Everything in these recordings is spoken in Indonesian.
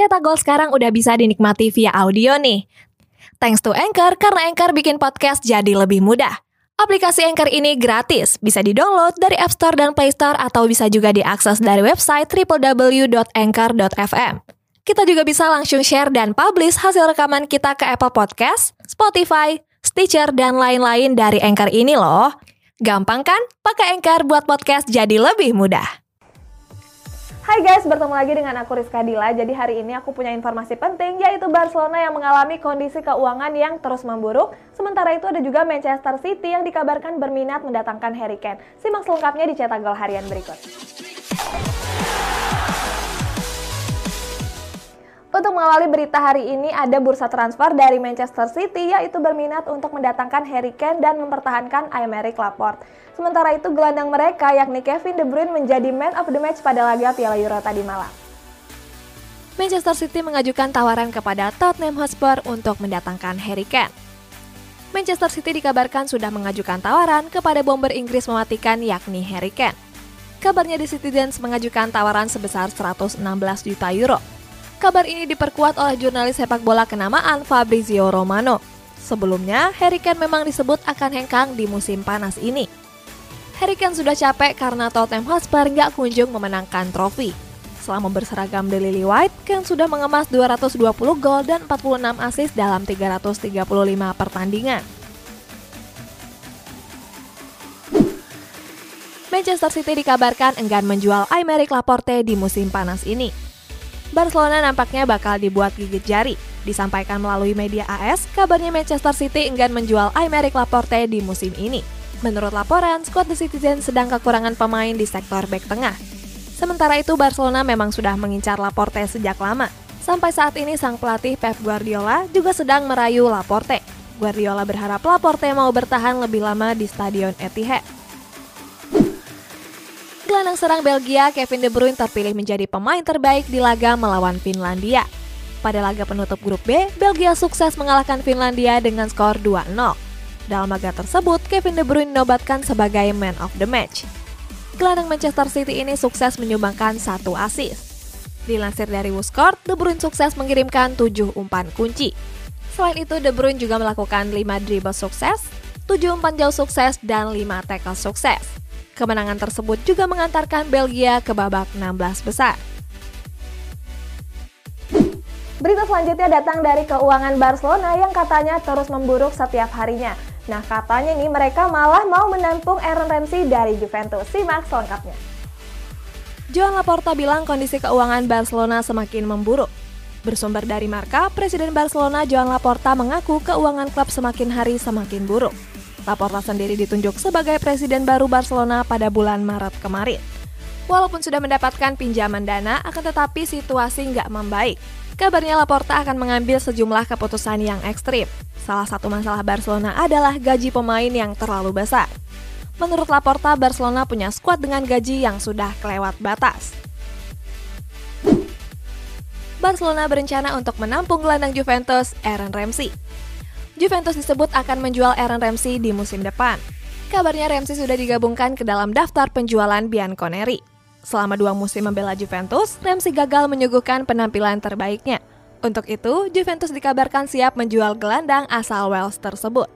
Cetak Gol sekarang udah bisa dinikmati via audio nih. Thanks to Anchor, karena Anchor bikin podcast jadi lebih mudah. Aplikasi Anchor ini gratis, bisa di-download dari App Store dan Play Store atau bisa juga diakses dari website www.anchor.fm. Kita juga bisa langsung share dan publish hasil rekaman kita ke Apple Podcast, Spotify, Stitcher, dan lain-lain dari Anchor ini loh. Gampang kan? Pakai Anchor buat podcast jadi lebih mudah. Hai guys, bertemu lagi dengan aku Rizka Dila. Jadi hari ini aku punya informasi penting yaitu Barcelona yang mengalami kondisi keuangan yang terus memburuk. Sementara itu ada juga Manchester City yang dikabarkan berminat mendatangkan Harry Kane. Simak selengkapnya di cetak gol harian berikut. Untuk mengawali berita hari ini ada bursa transfer dari Manchester City yaitu berminat untuk mendatangkan Harry Kane dan mempertahankan Aymeric Laporte. Sementara itu gelandang mereka yakni Kevin De Bruyne menjadi man of the match pada laga Piala Euro tadi malam. Manchester City mengajukan tawaran kepada Tottenham Hotspur untuk mendatangkan Harry Kane. Manchester City dikabarkan sudah mengajukan tawaran kepada bomber Inggris mematikan yakni Harry Kane. Kabarnya The Citizens mengajukan tawaran sebesar 116 juta euro Kabar ini diperkuat oleh jurnalis sepak bola kenamaan Fabrizio Romano. Sebelumnya, Harry Kane memang disebut akan hengkang di musim panas ini. Harry Kane sudah capek karena Tottenham Hotspur nggak kunjung memenangkan trofi. Selama berseragam The Lily White, Kane sudah mengemas 220 gol dan 46 assist dalam 335 pertandingan. Manchester City dikabarkan enggan menjual Aymeric Laporte di musim panas ini. Barcelona nampaknya bakal dibuat gigit jari. Disampaikan melalui media AS, kabarnya Manchester City enggan menjual Aymeric Laporte di musim ini. Menurut laporan, skuad The Citizen sedang kekurangan pemain di sektor back tengah. Sementara itu, Barcelona memang sudah mengincar Laporte sejak lama. Sampai saat ini, sang pelatih Pep Guardiola juga sedang merayu Laporte. Guardiola berharap Laporte mau bertahan lebih lama di Stadion Etihad. Gelandang serang Belgia Kevin De Bruyne terpilih menjadi pemain terbaik di laga melawan Finlandia. Pada laga penutup grup B, Belgia sukses mengalahkan Finlandia dengan skor 2-0. Dalam laga tersebut, Kevin De Bruyne dinobatkan sebagai man of the match. Gelandang Manchester City ini sukses menyumbangkan satu assist. Dilansir dari Wuskort, De Bruyne sukses mengirimkan 7 umpan kunci. Selain itu, De Bruyne juga melakukan 5 dribble sukses, 7 umpan jauh sukses, dan 5 tackle sukses. Kemenangan tersebut juga mengantarkan Belgia ke babak 16 besar. Berita selanjutnya datang dari keuangan Barcelona yang katanya terus memburuk setiap harinya. Nah katanya nih mereka malah mau menampung Aaron Ramsey dari Juventus. Simak selengkapnya. Joan Laporta bilang kondisi keuangan Barcelona semakin memburuk. Bersumber dari Marka, Presiden Barcelona Joan Laporta mengaku keuangan klub semakin hari semakin buruk. Laporta sendiri ditunjuk sebagai presiden baru Barcelona pada bulan Maret kemarin. Walaupun sudah mendapatkan pinjaman dana, akan tetapi situasi nggak membaik. Kabarnya Laporta akan mengambil sejumlah keputusan yang ekstrim. Salah satu masalah Barcelona adalah gaji pemain yang terlalu besar. Menurut Laporta, Barcelona punya skuad dengan gaji yang sudah kelewat batas. Barcelona berencana untuk menampung gelandang Juventus, Aaron Ramsey. Juventus disebut akan menjual Aaron Ramsey di musim depan. Kabarnya Ramsey sudah digabungkan ke dalam daftar penjualan Bianconeri. Selama dua musim membela Juventus, Ramsey gagal menyuguhkan penampilan terbaiknya. Untuk itu, Juventus dikabarkan siap menjual gelandang asal Wales tersebut.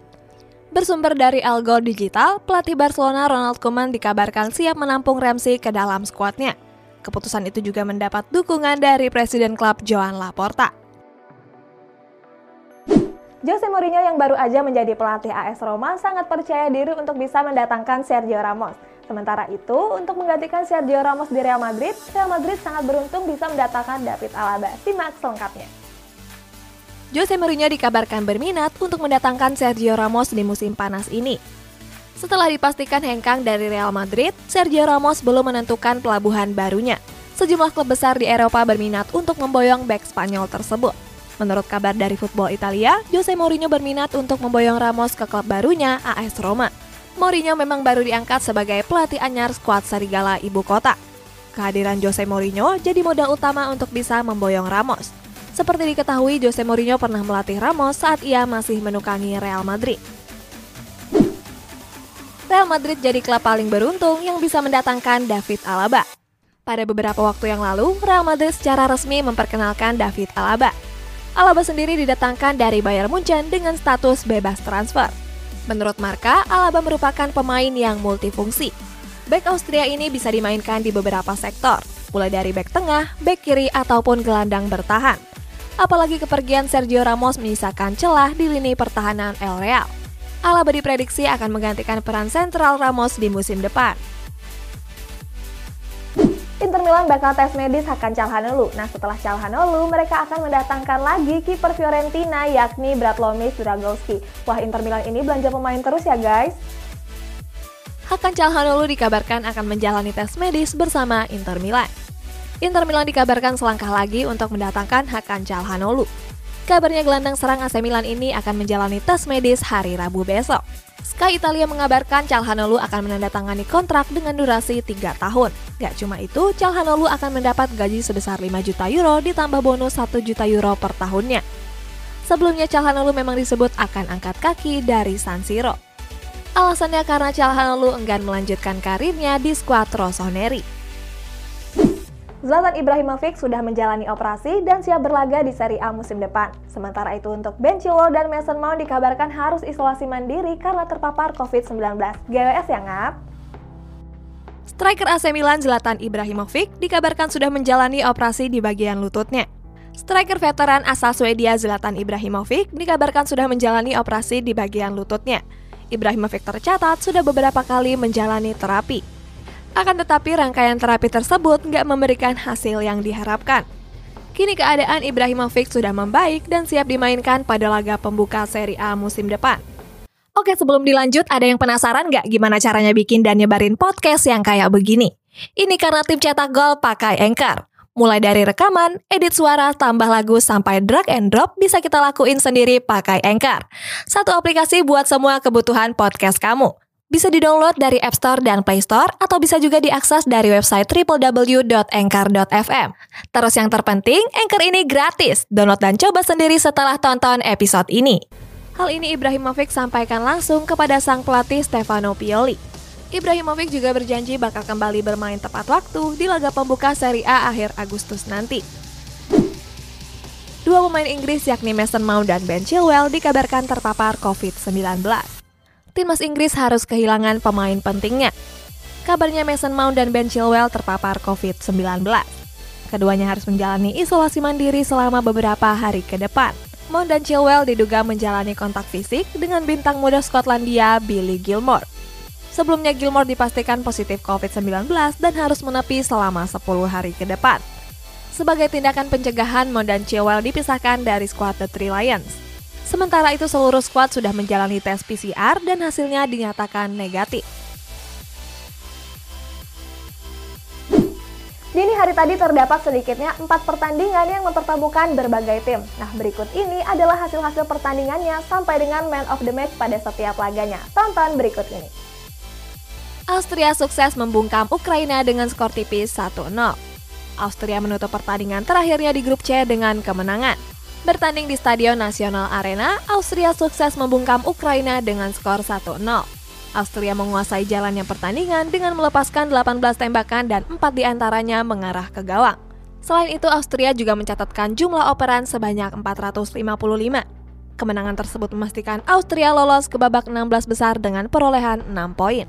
Bersumber dari El Gol Digital, pelatih Barcelona Ronald Koeman dikabarkan siap menampung Ramsey ke dalam skuadnya. Keputusan itu juga mendapat dukungan dari Presiden klub Joan Laporta. Jose Mourinho yang baru aja menjadi pelatih AS Roma sangat percaya diri untuk bisa mendatangkan Sergio Ramos. Sementara itu, untuk menggantikan Sergio Ramos di Real Madrid, Real Madrid sangat beruntung bisa mendatangkan David Alaba. Simak selengkapnya. Jose Mourinho dikabarkan berminat untuk mendatangkan Sergio Ramos di musim panas ini. Setelah dipastikan hengkang dari Real Madrid, Sergio Ramos belum menentukan pelabuhan barunya. Sejumlah klub besar di Eropa berminat untuk memboyong bek Spanyol tersebut. Menurut kabar dari Football Italia, Jose Mourinho berminat untuk memboyong Ramos ke klub barunya AS Roma. Mourinho memang baru diangkat sebagai pelatih anyar skuad Serigala ibu kota. Kehadiran Jose Mourinho jadi modal utama untuk bisa memboyong Ramos. Seperti diketahui, Jose Mourinho pernah melatih Ramos saat ia masih menukangi Real Madrid. Real Madrid jadi klub paling beruntung yang bisa mendatangkan David Alaba. Pada beberapa waktu yang lalu, Real Madrid secara resmi memperkenalkan David Alaba. Alaba sendiri didatangkan dari Bayern Munchen dengan status bebas transfer. Menurut Marka, Alaba merupakan pemain yang multifungsi. Back Austria ini bisa dimainkan di beberapa sektor, mulai dari back tengah, back kiri, ataupun gelandang bertahan. Apalagi kepergian Sergio Ramos menyisakan celah di lini pertahanan El Real. Alaba diprediksi akan menggantikan peran sentral Ramos di musim depan. Inter Milan bakal tes medis Hakan Calhanoglu. Nah, setelah Calhanoglu, mereka akan mendatangkan lagi kiper Fiorentina yakni Bratlomis Dragowski. Wah, Inter Milan ini belanja pemain terus ya, guys. Hakan Calhanoglu dikabarkan akan menjalani tes medis bersama Inter Milan. Inter Milan dikabarkan selangkah lagi untuk mendatangkan Hakan Calhanoglu. Kabarnya gelandang serang AC Milan ini akan menjalani tes medis hari Rabu besok. Sky Italia mengabarkan Calhanoglu akan menandatangani kontrak dengan durasi 3 tahun. Gak cuma itu, Calhanoglu akan mendapat gaji sebesar 5 juta euro ditambah bonus 1 juta euro per tahunnya. Sebelumnya Calhanoglu memang disebut akan angkat kaki dari San Siro. Alasannya karena Calhanoglu enggan melanjutkan karirnya di skuad Rossoneri. Zlatan Ibrahimovic sudah menjalani operasi dan siap berlaga di Serie A musim depan. Sementara itu untuk Ben Chilwell dan Mason Mount dikabarkan harus isolasi mandiri karena terpapar COVID-19. GWS ya ngap? Striker AC Milan Zlatan Ibrahimovic dikabarkan sudah menjalani operasi di bagian lututnya. Striker veteran asal Swedia Zlatan Ibrahimovic dikabarkan sudah menjalani operasi di bagian lututnya. Ibrahimovic tercatat sudah beberapa kali menjalani terapi. Akan tetapi rangkaian terapi tersebut nggak memberikan hasil yang diharapkan. Kini keadaan Ibrahimovic sudah membaik dan siap dimainkan pada laga pembuka Serie A musim depan. Oke sebelum dilanjut, ada yang penasaran nggak gimana caranya bikin dan nyebarin podcast yang kayak begini? Ini karena tim cetak gol pakai Anchor. Mulai dari rekaman, edit suara, tambah lagu, sampai drag and drop bisa kita lakuin sendiri pakai Anchor. Satu aplikasi buat semua kebutuhan podcast kamu. Bisa di-download dari App Store dan Play Store atau bisa juga diakses dari website www.anchor.fm. Terus yang terpenting, Anchor ini gratis. Download dan coba sendiri setelah tonton episode ini. Hal ini Ibrahimovic sampaikan langsung kepada sang pelatih Stefano Pioli. Ibrahimovic juga berjanji bakal kembali bermain tepat waktu di laga pembuka Serie A akhir Agustus nanti. Dua pemain Inggris yakni Mason Mount dan Ben Chilwell dikabarkan terpapar COVID-19 timnas Inggris harus kehilangan pemain pentingnya. Kabarnya Mason Mount dan Ben Chilwell terpapar COVID-19. Keduanya harus menjalani isolasi mandiri selama beberapa hari ke depan. Mount dan Chilwell diduga menjalani kontak fisik dengan bintang muda Skotlandia Billy Gilmore. Sebelumnya Gilmore dipastikan positif COVID-19 dan harus menepi selama 10 hari ke depan. Sebagai tindakan pencegahan, Mount dan Chilwell dipisahkan dari skuad The Three Lions. Sementara itu seluruh skuad sudah menjalani tes PCR dan hasilnya dinyatakan negatif. Dini hari tadi terdapat sedikitnya empat pertandingan yang mempertemukan berbagai tim. Nah, berikut ini adalah hasil-hasil pertandingannya sampai dengan man of the match pada setiap laganya. Tonton berikut ini. Austria sukses membungkam Ukraina dengan skor tipis 1-0. Austria menutup pertandingan terakhirnya di grup C dengan kemenangan. Bertanding di Stadion Nasional Arena, Austria sukses membungkam Ukraina dengan skor 1-0. Austria menguasai jalannya pertandingan dengan melepaskan 18 tembakan dan 4 di antaranya mengarah ke gawang. Selain itu, Austria juga mencatatkan jumlah operan sebanyak 455. Kemenangan tersebut memastikan Austria lolos ke babak 16 besar dengan perolehan 6 poin.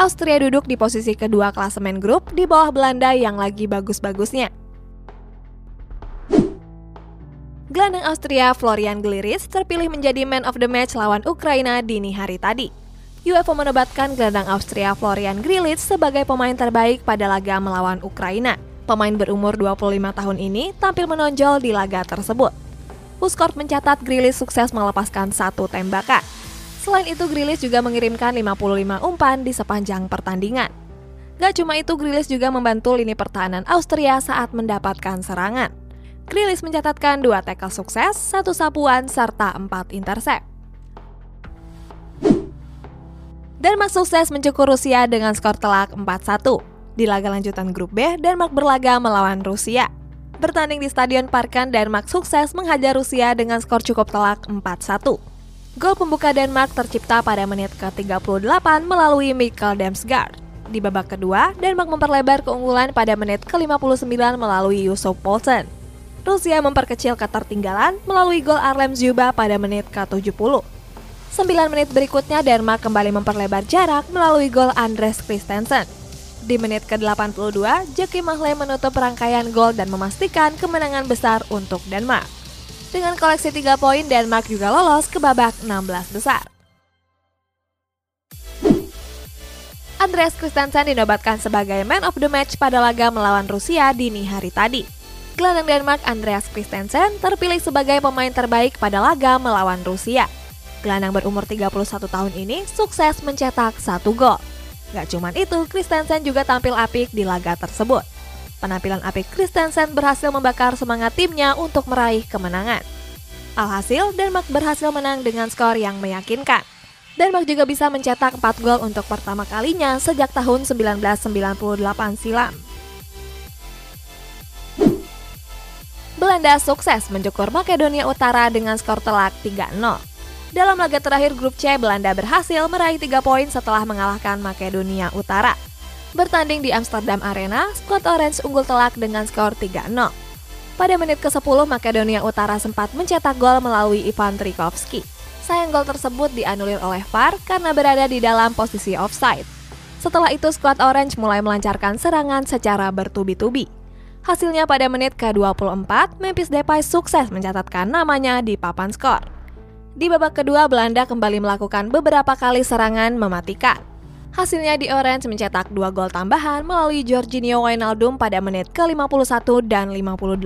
Austria duduk di posisi kedua klasemen grup di bawah Belanda yang lagi bagus-bagusnya. Gelandang Austria Florian Gliris terpilih menjadi man of the match lawan Ukraina dini hari tadi. UEFA menobatkan gelandang Austria Florian Grilic sebagai pemain terbaik pada laga melawan Ukraina. Pemain berumur 25 tahun ini tampil menonjol di laga tersebut. Puskort mencatat Grilis sukses melepaskan satu tembakan. Selain itu, Grilis juga mengirimkan 55 umpan di sepanjang pertandingan. Gak cuma itu, Grilis juga membantu lini pertahanan Austria saat mendapatkan serangan. Grilis mencatatkan dua tackle sukses, satu sapuan, serta empat intercept. Denmark sukses mencukur Rusia dengan skor telak 4-1. Di laga lanjutan grup B, Denmark berlaga melawan Rusia. Bertanding di Stadion Parken, Denmark sukses menghajar Rusia dengan skor cukup telak 4-1. Gol pembuka Denmark tercipta pada menit ke-38 melalui Mikkel Damsgaard. Di babak kedua, Denmark memperlebar keunggulan pada menit ke-59 melalui Yusuf Poulsen. Rusia memperkecil ketertinggalan melalui gol Arlem Zuba pada menit ke-70. 9 menit berikutnya Denmark kembali memperlebar jarak melalui gol Andres Christensen. Di menit ke-82, Jeki Mahle menutup rangkaian gol dan memastikan kemenangan besar untuk Denmark. Dengan koleksi 3 poin, Denmark juga lolos ke babak 16 besar. Andreas Christensen dinobatkan sebagai man of the match pada laga melawan Rusia dini hari tadi. Gelandang Denmark Andreas Christensen terpilih sebagai pemain terbaik pada laga melawan Rusia. Gelandang berumur 31 tahun ini sukses mencetak satu gol. Gak cuman itu, Christensen juga tampil apik di laga tersebut. Penampilan apik Christensen berhasil membakar semangat timnya untuk meraih kemenangan. Alhasil, Denmark berhasil menang dengan skor yang meyakinkan. Denmark juga bisa mencetak 4 gol untuk pertama kalinya sejak tahun 1998 silam. Belanda sukses mencukur Makedonia Utara dengan skor telak 3-0. Dalam laga terakhir grup C, Belanda berhasil meraih 3 poin setelah mengalahkan Makedonia Utara. Bertanding di Amsterdam Arena, skuad Orange unggul telak dengan skor 3-0. Pada menit ke-10, Makedonia Utara sempat mencetak gol melalui Ivan Trikovski. Sayang gol tersebut dianulir oleh VAR karena berada di dalam posisi offside. Setelah itu skuad Orange mulai melancarkan serangan secara bertubi-tubi. Hasilnya pada menit ke-24, Memphis Depay sukses mencatatkan namanya di papan skor. Di babak kedua, Belanda kembali melakukan beberapa kali serangan mematikan. Hasilnya di Orange mencetak dua gol tambahan melalui Jorginho Wijnaldum pada menit ke-51 dan 58.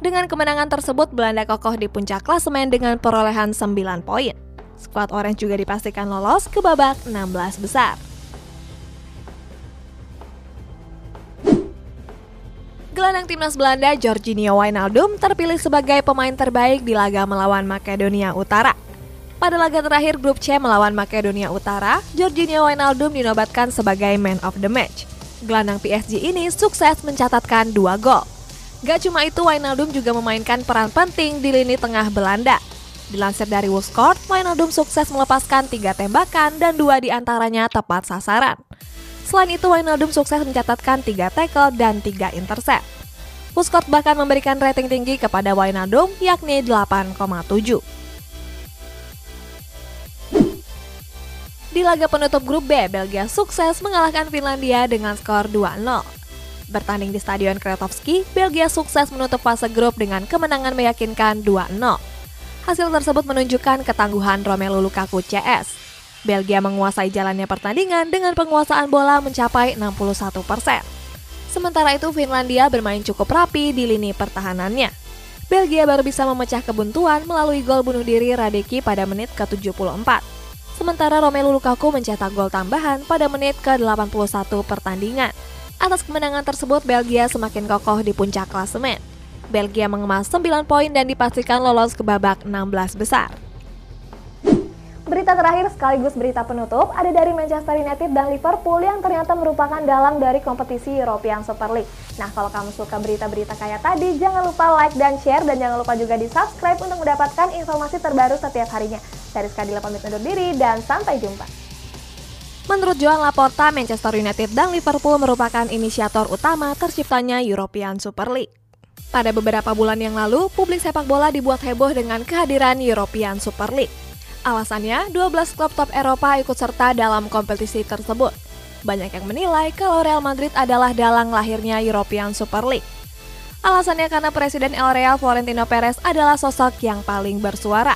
Dengan kemenangan tersebut, Belanda kokoh di puncak klasemen dengan perolehan 9 poin. Skuad Orange juga dipastikan lolos ke babak 16 besar. Gelandang timnas Belanda Jorginho Wijnaldum terpilih sebagai pemain terbaik di laga melawan Makedonia Utara. Pada laga terakhir grup C melawan Makedonia Utara, Jorginho Wijnaldum dinobatkan sebagai man of the match. Gelandang PSG ini sukses mencatatkan dua gol. Gak cuma itu, Wijnaldum juga memainkan peran penting di lini tengah Belanda. Dilansir dari Woskort, Wijnaldum sukses melepaskan tiga tembakan dan dua di antaranya tepat sasaran. Selain itu, Wijnaldum sukses mencatatkan tiga tackle dan tiga intercept. Woskort bahkan memberikan rating tinggi kepada Wijnaldum yakni 8,7. Di laga penutup grup B, Belgia sukses mengalahkan Finlandia dengan skor 2-0. Bertanding di Stadion Kretovski, Belgia sukses menutup fase grup dengan kemenangan meyakinkan 2-0. Hasil tersebut menunjukkan ketangguhan Romelu Lukaku CS. Belgia menguasai jalannya pertandingan dengan penguasaan bola mencapai 61%. Sementara itu Finlandia bermain cukup rapi di lini pertahanannya. Belgia baru bisa memecah kebuntuan melalui gol bunuh diri Radeki pada menit ke-74. Sementara Romelu Lukaku mencetak gol tambahan pada menit ke-81 pertandingan. Atas kemenangan tersebut, Belgia semakin kokoh di puncak klasemen. Belgia mengemas 9 poin dan dipastikan lolos ke babak 16 besar. Berita terakhir sekaligus berita penutup ada dari Manchester United dan Liverpool yang ternyata merupakan dalang dari kompetisi European Super League. Nah, kalau kamu suka berita-berita kayak tadi, jangan lupa like dan share dan jangan lupa juga di subscribe untuk mendapatkan informasi terbaru setiap harinya. Saya Rizka Dila pamit undur diri dan sampai jumpa. Menurut Joan Laporta, Manchester United dan Liverpool merupakan inisiator utama terciptanya European Super League. Pada beberapa bulan yang lalu, publik sepak bola dibuat heboh dengan kehadiran European Super League. Alasannya, 12 klub top Eropa ikut serta dalam kompetisi tersebut. Banyak yang menilai kalau Real Madrid adalah dalang lahirnya European Super League. Alasannya karena Presiden El Real Florentino Perez adalah sosok yang paling bersuara.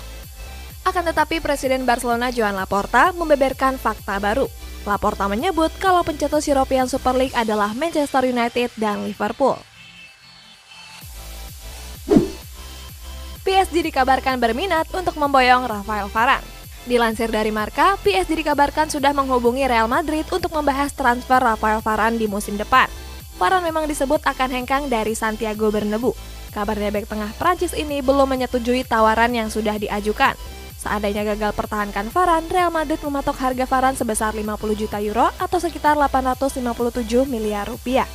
Akan tetapi Presiden Barcelona Joan Laporta membeberkan fakta baru. Laporta menyebut kalau pencetus European Super League adalah Manchester United dan Liverpool. PSG dikabarkan berminat untuk memboyong Rafael Varane. Dilansir dari Marka, PSG dikabarkan sudah menghubungi Real Madrid untuk membahas transfer Rafael Varane di musim depan. Varane memang disebut akan hengkang dari Santiago Bernabeu. Kabarnya bek tengah Prancis ini belum menyetujui tawaran yang sudah diajukan. Seandainya gagal pertahankan Varane, Real Madrid mematok harga Varane sebesar 50 juta euro atau sekitar 857 miliar rupiah.